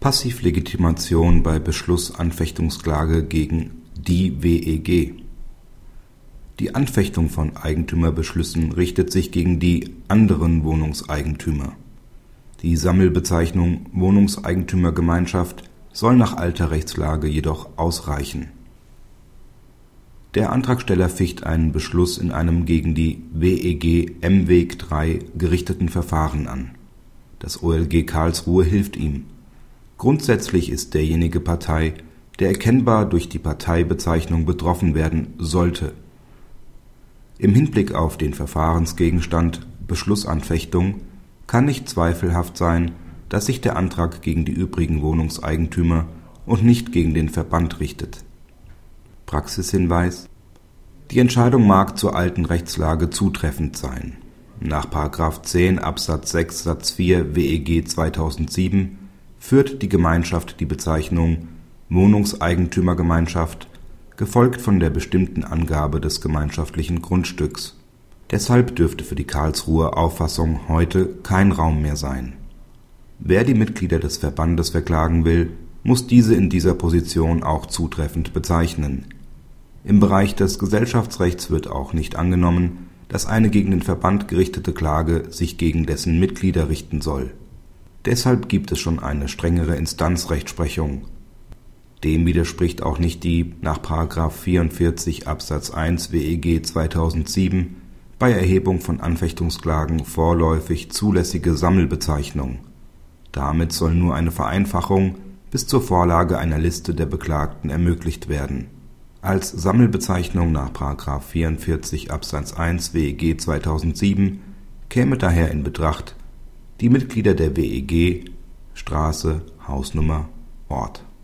Passivlegitimation bei Beschlussanfechtungsklage gegen die WEG Die Anfechtung von Eigentümerbeschlüssen richtet sich gegen die anderen Wohnungseigentümer. Die Sammelbezeichnung Wohnungseigentümergemeinschaft soll nach alter Rechtslage jedoch ausreichen. Der Antragsteller ficht einen Beschluss in einem gegen die WEG M-Weg III gerichteten Verfahren an. Das OLG Karlsruhe hilft ihm Grundsätzlich ist derjenige Partei, der erkennbar durch die Parteibezeichnung betroffen werden sollte. Im Hinblick auf den Verfahrensgegenstand Beschlussanfechtung kann nicht zweifelhaft sein, dass sich der Antrag gegen die übrigen Wohnungseigentümer und nicht gegen den Verband richtet. Praxishinweis Die Entscheidung mag zur alten Rechtslage zutreffend sein. Nach § 10 Absatz 6 Satz 4 WEG 2007 führt die Gemeinschaft die Bezeichnung Wohnungseigentümergemeinschaft, gefolgt von der bestimmten Angabe des gemeinschaftlichen Grundstücks. Deshalb dürfte für die Karlsruher Auffassung heute kein Raum mehr sein. Wer die Mitglieder des Verbandes verklagen will, muss diese in dieser Position auch zutreffend bezeichnen. Im Bereich des Gesellschaftsrechts wird auch nicht angenommen, dass eine gegen den Verband gerichtete Klage sich gegen dessen Mitglieder richten soll Deshalb gibt es schon eine strengere Instanzrechtsprechung. Dem widerspricht auch nicht die nach § 44 Absatz 1 WEG 2007 bei Erhebung von Anfechtungsklagen vorläufig zulässige Sammelbezeichnung. Damit soll nur eine Vereinfachung bis zur Vorlage einer Liste der Beklagten ermöglicht werden. Als Sammelbezeichnung nach § 44 Absatz 1 WEG 2007 käme daher in Betracht die Mitglieder der WEG, Straße, Hausnummer, Ort